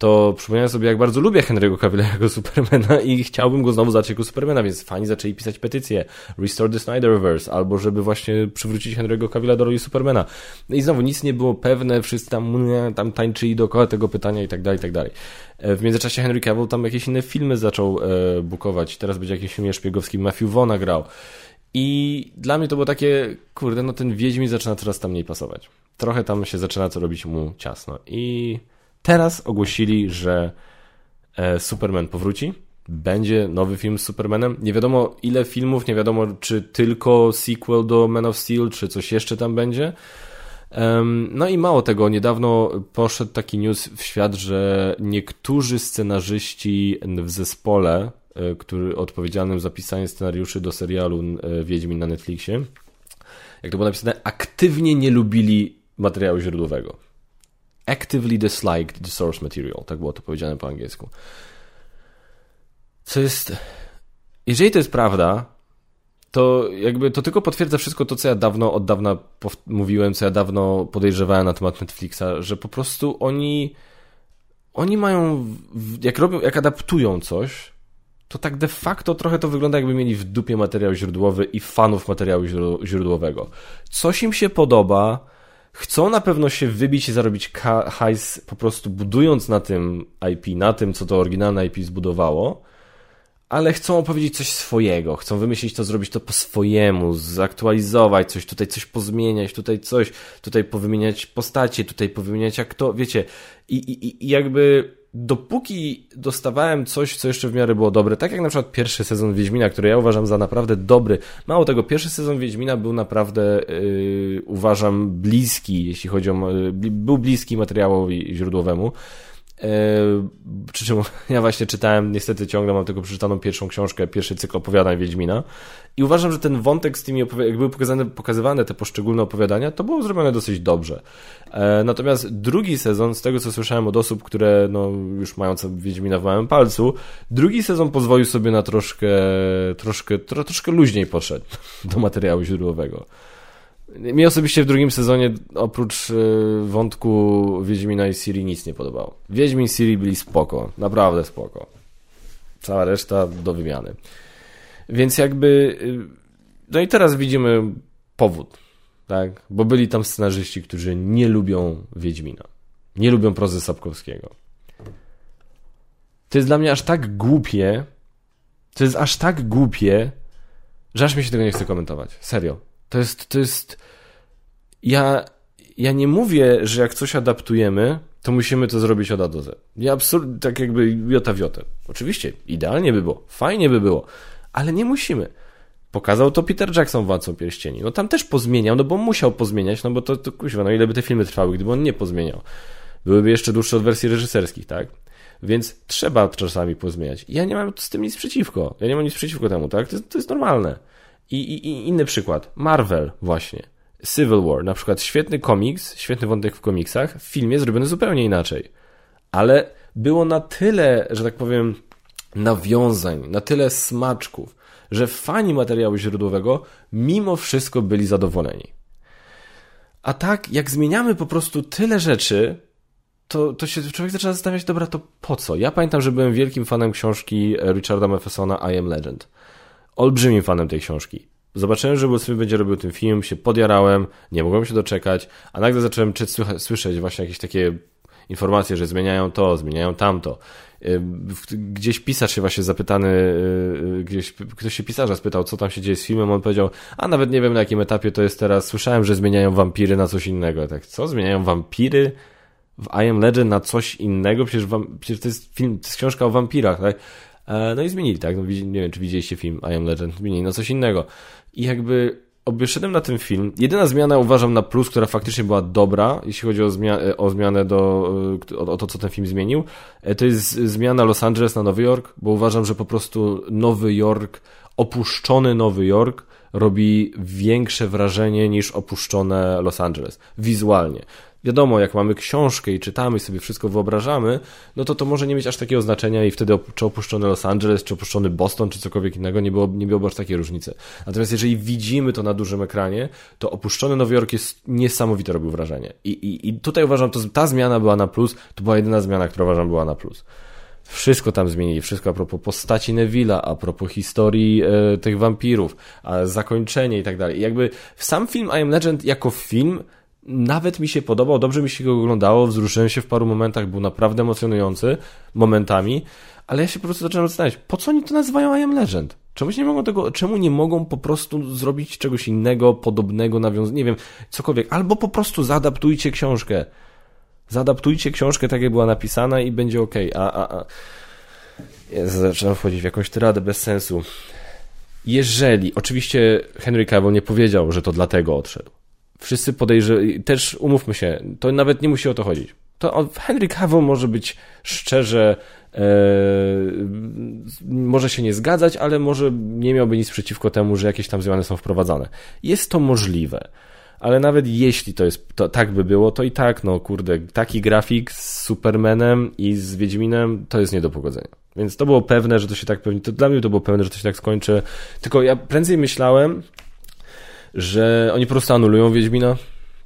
to przypomniałem sobie, jak bardzo lubię Henry'ego Cavilla jako Supermana i chciałbym go znowu zacząć jako Supermana, więc fani zaczęli pisać petycje Restore the Snyderverse, albo żeby właśnie przywrócić Henry'ego Cavilla do roli Supermana. No I znowu nic nie było pewne, wszyscy tam, tam tańczyli dookoła tego pytania i tak dalej, i tak dalej. E, w międzyczasie Henry Cavill tam jakieś inne filmy zaczął e, bukować. Teraz będzie jakiś filmie szpiegowski Matthew Vona grał. I dla mnie to było takie, kurde, no ten Wiedźmin zaczyna coraz tam mniej pasować. Trochę tam się zaczyna co robić mu ciasno. I Teraz ogłosili, że e, Superman powróci. Będzie nowy film z Supermanem. Nie wiadomo ile filmów, nie wiadomo czy tylko sequel do Man of Steel, czy coś jeszcze tam będzie. No i mało tego, niedawno poszedł taki news w świat, że niektórzy scenarzyści w zespole, e, który odpowiedzialnym za pisanie scenariuszy do serialu e, Wiedźmin na Netflixie, jak to było napisane, aktywnie nie lubili materiału źródłowego actively disliked the source material. Tak było to powiedziane po angielsku. Co jest. Jeżeli to jest prawda, to jakby to tylko potwierdza wszystko to, co ja dawno, od dawna mówiłem, co ja dawno podejrzewałem na temat Netflixa, że po prostu oni. Oni mają. Jak robią, jak adaptują coś, to tak de facto trochę to wygląda, jakby mieli w dupie materiał źródłowy i fanów materiału źródłowego. Coś im się podoba, chcą na pewno się wybić i zarobić hajs po prostu budując na tym IP, na tym, co to oryginalne IP zbudowało, ale chcą opowiedzieć coś swojego, chcą wymyślić to, zrobić to po swojemu, zaktualizować coś, tutaj coś pozmieniać, tutaj coś, tutaj powymieniać postacie, tutaj powymieniać jak to, wiecie, i, i, i jakby dopóki dostawałem coś, co jeszcze w miarę było dobre, tak jak na przykład pierwszy sezon Wiedźmina, który ja uważam za naprawdę dobry. Mało tego, pierwszy sezon Wiedźmina był naprawdę, yy, uważam, bliski, jeśli chodzi o, yy, był bliski materiałowi źródłowemu. E, przy czym ja właśnie czytałem, niestety ciągle mam tylko przeczytaną pierwszą książkę, pierwszy cykl opowiadań Wiedźmina i uważam, że ten wątek z tymi, jak były pokazane, pokazywane te poszczególne opowiadania, to było zrobione dosyć dobrze. E, natomiast drugi sezon, z tego co słyszałem od osób, które no, już mają co Wiedźmina w małym palcu, drugi sezon pozwolił sobie na troszkę, troszkę, tro, troszkę luźniej podszedł do materiału źródłowego. Mi osobiście w drugim sezonie oprócz y, wątku Wiedźmina i Siri nic nie podobało. Wiedźmin i Siri byli spoko, naprawdę spoko. Cała reszta do wymiany. Więc jakby... Y, no i teraz widzimy powód, tak? Bo byli tam scenarzyści, którzy nie lubią Wiedźmina. Nie lubią prozy Sapkowskiego. To jest dla mnie aż tak głupie, to jest aż tak głupie, że aż mi się tego nie chce komentować. Serio. To jest, to jest. Ja, ja nie mówię, że jak coś adaptujemy, to musimy to zrobić od A do Z. Ja absolutnie, tak jakby jota w jotę. Oczywiście, idealnie by było, fajnie by było, ale nie musimy. Pokazał to Peter Jackson w Władcą Pierścieni. No tam też pozmieniał, no bo musiał pozmieniać, no bo to, to kuźwa, no ile by te filmy trwały, gdyby on nie pozmieniał. Byłyby jeszcze dłuższe od wersji reżyserskich, tak? Więc trzeba czasami pozmieniać. Ja nie mam z tym nic przeciwko. Ja nie mam nic przeciwko temu, tak? To, to jest normalne. I, i, I inny przykład. Marvel właśnie. Civil War, na przykład świetny komiks, świetny wątek w komiksach, w filmie zrobiony zupełnie inaczej. Ale było na tyle, że tak powiem, nawiązań, na tyle smaczków, że fani materiału źródłowego mimo wszystko byli zadowoleni. A tak, jak zmieniamy po prostu tyle rzeczy, to, to się człowiek zaczyna zastanawiać, dobra, to po co? Ja pamiętam, że byłem wielkim fanem książki Richarda Mathesona I Am Legend. Olbrzymim fanem tej książki. Zobaczyłem, że Will będzie robił ten film, się podjarałem, nie mogłem się doczekać, a nagle zacząłem słyszeć właśnie jakieś takie informacje, że zmieniają to, zmieniają tamto. Gdzieś pisarz się właśnie zapytany, y, y, gdzieś ktoś się pisarza spytał, co tam się dzieje z filmem, on powiedział, a nawet nie wiem na jakim etapie to jest teraz, słyszałem, że zmieniają wampiry na coś innego. Tak, co? Zmieniają wampiry w I Am Legend na coś innego? Przecież, wam, przecież to jest film, to jest książka o wampirach, tak? E, no i zmienili, tak? No, nie wiem, czy widzieliście film I Am Legend, zmienili na coś innego. I jakby obeszedłem na ten film. Jedyna zmiana uważam na plus, która faktycznie była dobra, jeśli chodzi o, zmia o zmianę do, o, o, to, co ten film zmienił, e, to jest zmiana Los Angeles na Nowy Jork, bo uważam, że po prostu Nowy Jork, opuszczony Nowy Jork robi większe wrażenie niż opuszczone Los Angeles. Wizualnie. Wiadomo, jak mamy książkę i czytamy i sobie wszystko wyobrażamy, no to to może nie mieć aż takiego znaczenia i wtedy czy opuszczony Los Angeles, czy opuszczony Boston, czy cokolwiek innego, nie, było, nie byłoby aż takiej różnicy. Natomiast jeżeli widzimy to na dużym ekranie, to opuszczony Nowy Jork jest niesamowite robił wrażenie. I, i, i tutaj uważam, to ta zmiana była na plus, to była jedyna zmiana, która uważam była na plus. Wszystko tam zmienili, wszystko a propos postaci Neville'a, a propos historii e, tych wampirów, a zakończenie i tak dalej. jakby sam film I Am Legend jako film nawet mi się podobał, dobrze mi się go oglądało, wzruszyłem się w paru momentach, był naprawdę emocjonujący momentami, ale ja się po prostu zacząłem zastanawiać, po co oni to nazywają I Am Legend? Czemu nie mogą tego, czemu nie mogą po prostu zrobić czegoś innego, podobnego, nawiązać, nie wiem, cokolwiek, albo po prostu zaadaptujcie książkę. Zaadaptujcie książkę tak, jak była napisana i będzie ok. A, a, a. Ja zaczynam wchodzić w jakąś tyradę bez sensu. Jeżeli, oczywiście Henry Cavill nie powiedział, że to dlatego odszedł wszyscy podejrzewają, też umówmy się, to nawet nie musi o to chodzić. To Henry Cavill może być szczerze, e, może się nie zgadzać, ale może nie miałby nic przeciwko temu, że jakieś tam zmiany są wprowadzane. Jest to możliwe. Ale nawet jeśli to jest, to, tak by było, to i tak, no kurde, taki grafik z Supermanem i z Wiedźminem to jest nie do pogodzenia. Więc to było pewne, że to się tak pewnie, to dla mnie to było pewne, że to się tak skończy. Tylko ja prędzej myślałem, że oni po prostu anulują Wiedźmina.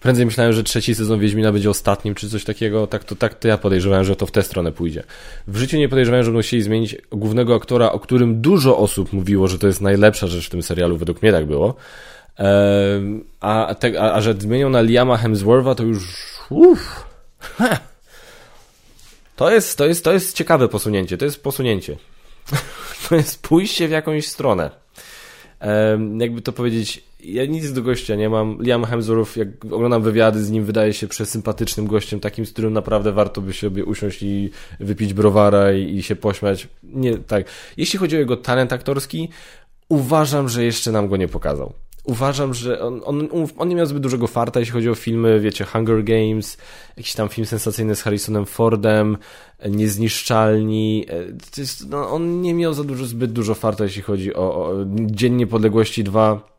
Prędzej myślałem, że trzeci sezon Wiedźmina będzie ostatnim, czy coś takiego. Tak to, tak to ja podejrzewałem, że to w tę stronę pójdzie. W życiu nie podejrzewałem, że będą chcieli zmienić głównego aktora, o którym dużo osób mówiło, że to jest najlepsza rzecz w tym serialu. Według mnie tak było. A, te, a, a że zmienią na Liama Hemswortha, to już... Uff. To jest, to, jest, to jest ciekawe posunięcie. To jest posunięcie. To jest pójście w jakąś stronę. Jakby to powiedzieć, ja nic do gościa nie mam. Liam Hemsworth, jak oglądam wywiady z nim, wydaje się przesympatycznym gościem, takim, z którym naprawdę warto by sobie usiąść i wypić browara i, i się pośmiać. Nie, tak. Jeśli chodzi o jego talent aktorski, uważam, że jeszcze nam go nie pokazał. Uważam, że on, on, on nie miał zbyt dużego farta, jeśli chodzi o filmy, wiecie, Hunger Games, jakiś tam film sensacyjny z Harrisonem Fordem, Niezniszczalni. To jest, no, on nie miał za dużo, zbyt dużo farta, jeśli chodzi o, o Dzień Niepodległości 2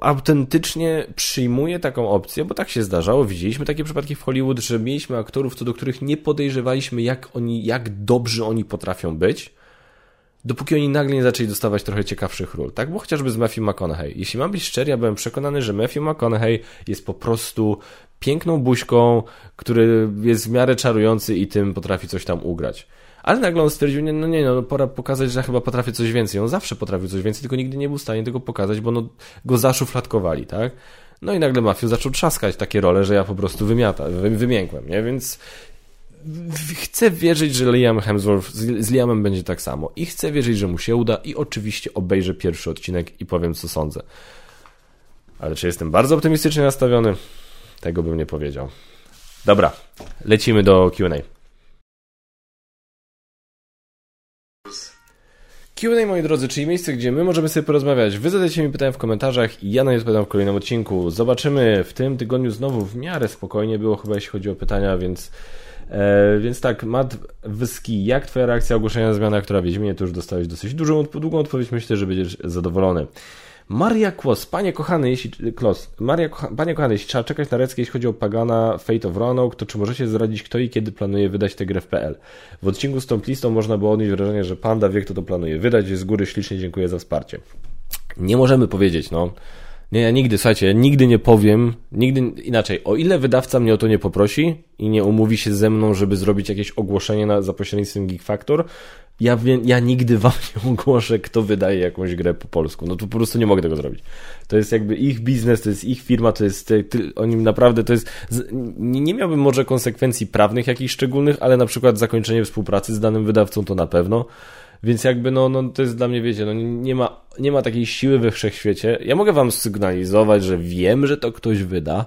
autentycznie przyjmuję taką opcję, bo tak się zdarzało, widzieliśmy takie przypadki w Hollywood, że mieliśmy aktorów, co do których nie podejrzewaliśmy, jak oni, jak dobrzy oni potrafią być, dopóki oni nagle nie zaczęli dostawać trochę ciekawszych ról, tak? Bo chociażby z Matthew McConaughey. Jeśli mam być szczery, ja byłem przekonany, że Matthew McConaughey jest po prostu piękną buźką, który jest w miarę czarujący i tym potrafi coś tam ugrać. Ale nagle on stwierdził, nie, no nie, no pora pokazać, że ja chyba potrafię coś więcej. On zawsze potrafił coś więcej, tylko nigdy nie był w stanie tego pokazać, bo no, go zaszufladkowali, tak? No i nagle Mafiu zaczął trzaskać takie role, że ja po prostu wymiata, wymiękłem, nie? Więc chcę wierzyć, że Liam Hemsworth z, z Liamem będzie tak samo i chcę wierzyć, że mu się uda i oczywiście obejrzę pierwszy odcinek i powiem, co sądzę. Ale czy jestem bardzo optymistycznie nastawiony? Tego bym nie powiedział. Dobra, lecimy do Q&A. Q&A, moi drodzy, czyli miejsce, gdzie my możemy sobie porozmawiać. Wy zadajcie mi pytania w komentarzach i ja na nie odpowiadam w kolejnym odcinku. Zobaczymy w tym tygodniu znowu w miarę spokojnie było chyba, jeśli chodzi o pytania, więc E, więc tak, Matt Wyski, jak twoja reakcja ogłoszenia na zmianach, która Wiedźminie, to już dostałeś dosyć dużą, długą odpowiedź, myślę, że będziesz zadowolony. Maria Kłos, panie kochany, jeśli, Klos, Maria, kocha, panie kochany, jeśli trzeba czekać na reckę, jeśli chodzi o Pagana Fate of Roanoke, to czy możecie zdradzić kto i kiedy planuje wydać tę grę w PL? W odcinku z tą listą można było odnieść wrażenie, że Panda wie kto to planuje wydać, z góry ślicznie dziękuję za wsparcie. Nie możemy powiedzieć, no. Nie, ja nigdy, słuchajcie, ja nigdy nie powiem, nigdy inaczej. O ile wydawca mnie o to nie poprosi i nie umówi się ze mną, żeby zrobić jakieś ogłoszenie na, za pośrednictwem Geek Factor, ja, ja nigdy wam nie ogłoszę, kto wydaje jakąś grę po polsku. No to po prostu nie mogę tego zrobić. To jest jakby ich biznes, to jest ich firma, to jest, oni naprawdę, to jest, nie, nie miałbym może konsekwencji prawnych jakichś szczególnych, ale na przykład zakończenie współpracy z danym wydawcą to na pewno. Więc jakby no, no to jest dla mnie, wiecie, no nie ma, nie ma takiej siły we wszechświecie. Ja mogę wam sygnalizować, że wiem, że to ktoś wyda,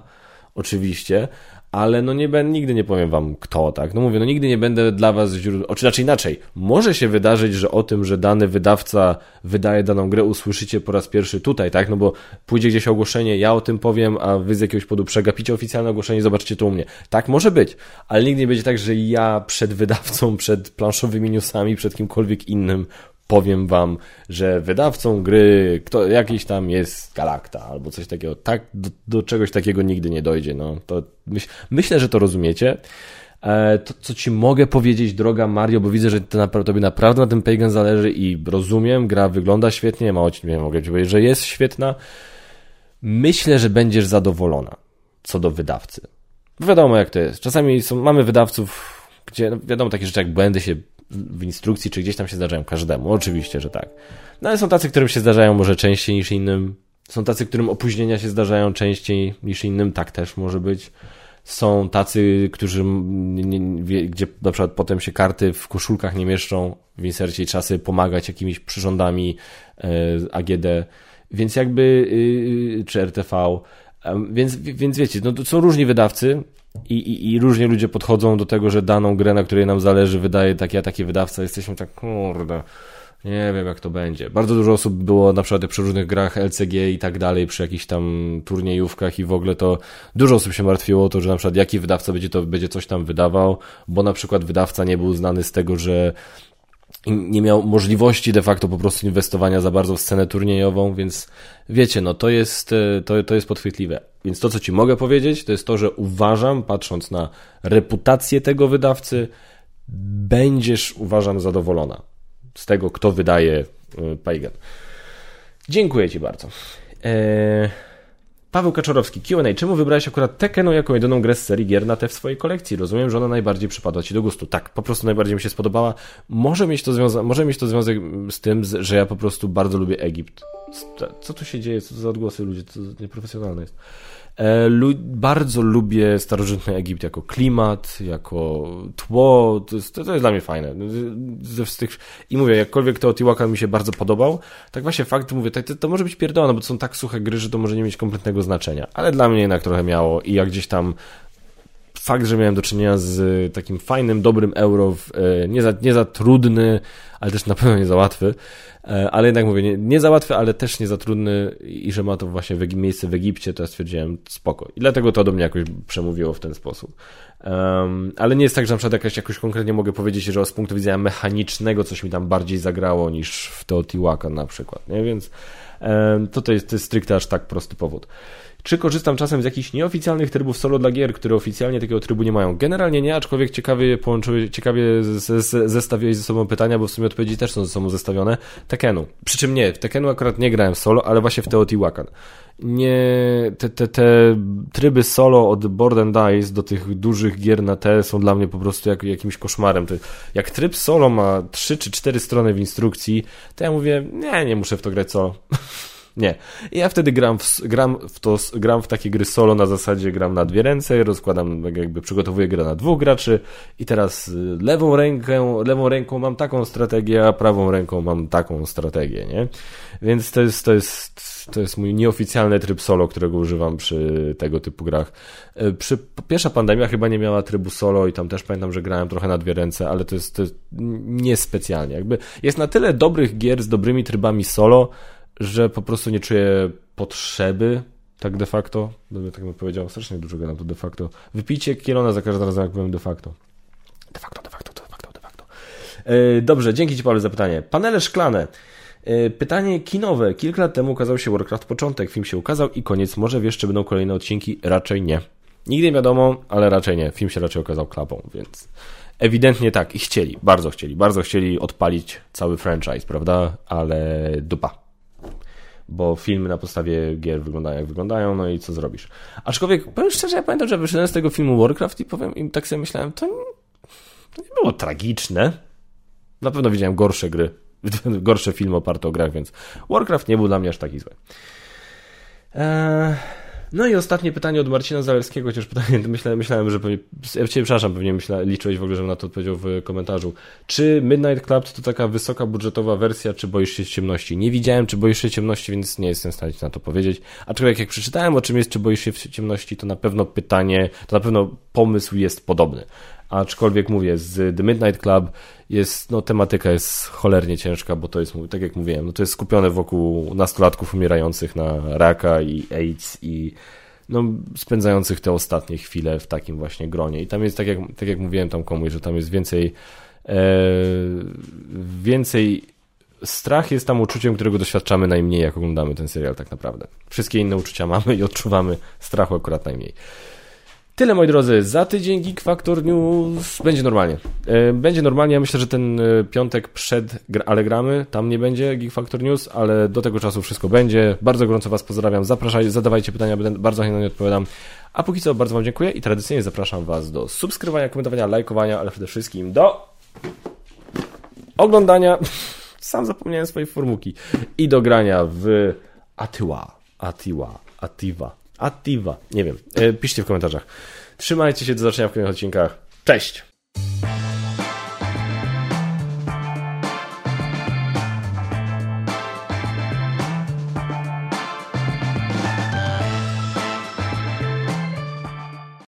oczywiście, ale no nie będę, nigdy nie powiem wam kto, tak? No mówię, no nigdy nie będę dla was źródłem, czy raczej inaczej. Może się wydarzyć, że o tym, że dany wydawca wydaje daną grę, usłyszycie po raz pierwszy tutaj, tak? No bo pójdzie gdzieś ogłoszenie, ja o tym powiem, a wy z jakiegoś powodu przegapicie oficjalne ogłoszenie, zobaczycie to u mnie. Tak może być, ale nigdy nie będzie tak, że ja przed wydawcą, przed planszowymi newsami, przed kimkolwiek innym powiem wam, że wydawcą gry kto, jakiś tam jest Galacta albo coś takiego. Tak, do, do czegoś takiego nigdy nie dojdzie. No, to myśl, myślę, że to rozumiecie. E, to, co ci mogę powiedzieć, droga Mario, bo widzę, że to naprawdę, tobie naprawdę na tym Pagan zależy i rozumiem, gra wygląda świetnie, mało ci nie mogę ci powiedzieć, że jest świetna. Myślę, że będziesz zadowolona co do wydawcy. Wiadomo jak to jest. Czasami są, mamy wydawców, gdzie no wiadomo takie rzeczy jak błędy się w instrukcji, czy gdzieś tam się zdarzają każdemu. Oczywiście, że tak. No ale są tacy, którym się zdarzają może częściej niż innym. Są tacy, którym opóźnienia się zdarzają częściej niż innym. Tak też może być. Są tacy, którzy, gdzie na przykład potem się karty w koszulkach nie mieszczą w insercie i trzeba sobie pomagać jakimiś przyrządami e, AGD. Więc jakby, y, czy RTV. Więc, więc wiecie, no to są różni wydawcy, i, i, I różnie ludzie podchodzą do tego, że daną grę, na której nam zależy, wydaje taki, a taki wydawca. Jesteśmy tak, kurde, nie wiem jak to będzie. Bardzo dużo osób było na przykład przy różnych grach LCG i tak dalej, przy jakichś tam turniejówkach i w ogóle to dużo osób się martwiło o to, że na przykład jaki wydawca będzie to, będzie coś tam wydawał, bo na przykład wydawca nie był znany z tego, że nie miał możliwości de facto po prostu inwestowania za bardzo w scenę turniejową, więc wiecie, no to jest, e, to, to jest podchwytliwe. Więc to, co ci mogę powiedzieć, to jest to, że uważam, patrząc na reputację tego wydawcy, będziesz, uważam, zadowolona z tego, kto wydaje e, Pagan. Dziękuję ci bardzo. Eee... Paweł Kaczorowski, Q&A. Czemu wybrałeś akurat Tekkenu jako jedyną grę z serii gier na te w swojej kolekcji? Rozumiem, że ona najbardziej przypadła Ci do gustu. Tak, po prostu najbardziej mi się spodobała. Może mieć to, związa może mieć to związek z tym, że ja po prostu bardzo lubię Egipt. Co tu się dzieje? Co to za odgłosy ludzie? To nieprofesjonalne jest. E, lu bardzo lubię starożytny Egipt jako klimat, jako tło. To jest, to, jest dla mnie fajne. Ze, z tych, I mówię, jakkolwiek Teotihuacan mi się bardzo podobał, tak właśnie fakt, mówię, to, to może być pierdolone, bo to są tak suche gry, że to może nie mieć kompletnego znaczenia. Ale dla mnie jednak trochę miało i jak gdzieś tam fakt, że miałem do czynienia z takim fajnym, dobrym euro, e, nie za, nie za trudny, ale też na pewno nie za łatwy, e, ale jednak mówię, nie, nie za łatwy, ale też nie za trudny i że ma to właśnie w, miejsce w Egipcie, to ja stwierdziłem spoko. I dlatego to do mnie jakoś przemówiło w ten sposób. Um, ale nie jest tak, że na przykład jakaś, jakoś konkretnie mogę powiedzieć, że z punktu widzenia mechanicznego coś mi tam bardziej zagrało niż w Teotihuacan na przykład, nie? Więc um, to, to jest, to jest stricte aż tak prosty powód. Czy korzystam czasem z jakichś nieoficjalnych trybów solo dla gier, które oficjalnie takiego trybu nie mają? Generalnie nie, aczkolwiek ciekawie połączyły, ciekawie zestawiłeś ze sobą pytania, bo w sumie odpowiedzi też są ze sobą zestawione. Tekenu. Przy czym nie, w Tekenu akurat nie grałem solo, ale właśnie w Teotihuacan. Nie, te, te, te tryby solo od Board and Dice do tych dużych gier na T są dla mnie po prostu jak, jakimś koszmarem. jak tryb solo ma 3 czy 4 strony w instrukcji, to ja mówię, nie, nie muszę w to grać solo. Nie. I ja wtedy gram w, gram, w to, gram w takie gry solo na zasadzie gram na dwie ręce, rozkładam, jakby przygotowuję grę na dwóch graczy i teraz y, lewą rękę, lewą ręką mam taką strategię, a prawą ręką mam taką strategię, nie? Więc to jest, to jest, to jest mój nieoficjalny tryb solo, którego używam przy tego typu grach. Y, przy, pierwsza pandemia chyba nie miała trybu solo i tam też pamiętam, że grałem trochę na dwie ręce, ale to jest, to jest niespecjalnie. Jakby jest na tyle dobrych gier z dobrymi trybami solo, że po prostu nie czuję potrzeby, tak de facto, tak bym powiedział, strasznie dużo gadam to de facto. Wypijcie kielona za każdym razem, jak powiem de facto. De facto, de facto, de facto, de facto. E, dobrze, dzięki Ci Paweł za pytanie. Panele szklane. E, pytanie kinowe. Kilka lat temu ukazał się Warcraft Początek. Film się ukazał i koniec. Może wiesz, czy będą kolejne odcinki? Raczej nie. Nigdy nie wiadomo, ale raczej nie. Film się raczej okazał klapą, więc ewidentnie tak. I chcieli, bardzo chcieli, bardzo chcieli odpalić cały franchise, prawda? Ale dupa. Bo filmy na podstawie gier wyglądają jak wyglądają, no i co zrobisz? Aczkolwiek, powiem szczerze, ja pamiętam, że wyszedłem z tego filmu Warcraft i powiem im, tak sobie myślałem, to nie, to nie było tragiczne. Na pewno widziałem gorsze gry, gorsze filmy oparte o grach, więc Warcraft nie był dla mnie aż taki zły. Eee, no i ostatnie pytanie od Marcina Zaleskiego, chociaż pytanie, myślałem, myślałem że pewnie, przepraszam, pewnie myśla, liczyłeś w ogóle, żebym na to odpowiedział w komentarzu. Czy Midnight Club to taka wysoka budżetowa wersja, czy boisz się ciemności? Nie widziałem, czy boisz się ciemności, więc nie jestem w stanie na to powiedzieć. Aczkolwiek jak przeczytałem o czym jest, czy boisz się ciemności, to na pewno pytanie, to na pewno pomysł jest podobny. Aczkolwiek mówię, z The Midnight Club jest, no tematyka jest cholernie ciężka, bo to jest, tak jak mówiłem, no to jest skupione wokół nastolatków umierających na raka i AIDS i no, spędzających te ostatnie chwile w takim właśnie gronie. I tam jest, tak jak, tak jak mówiłem tam komuś, że tam jest więcej e, więcej strach jest tam uczuciem, którego doświadczamy najmniej, jak oglądamy ten serial tak naprawdę. Wszystkie inne uczucia mamy i odczuwamy strachu akurat najmniej. Tyle, moi drodzy, za tydzień Geek Factor News. Będzie normalnie. E, będzie normalnie, ja myślę, że ten e, piątek przed Allegramy, tam nie będzie Geek Factor News, ale do tego czasu wszystko będzie. Bardzo gorąco Was pozdrawiam, zapraszajcie, zadawajcie pytania, będę bardzo chętnie odpowiadam. A póki co bardzo Wam dziękuję i tradycyjnie zapraszam Was do subskrybowania, komentowania, lajkowania, ale przede wszystkim do oglądania, sam zapomniałem swojej formułki, i do grania w Atiwa, Atiwa, Ativa. Nie wiem. E, piszcie w komentarzach. Trzymajcie się, do zobaczenia w kolejnych odcinkach. Cześć!